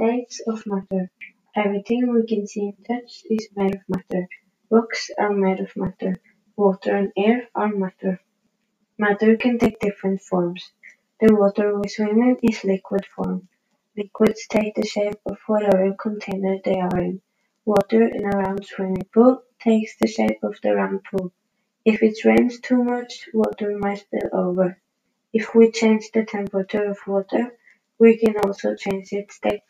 States of matter. Everything we can see and touch is made of matter. Rocks are made of matter. Water and air are matter. Matter can take different forms. The water we swim in is liquid form. Liquids take the shape of whatever container they are in. Water in a round swimming pool takes the shape of the round pool. If it rains too much, water might spill over. If we change the temperature of water, we can also change its state.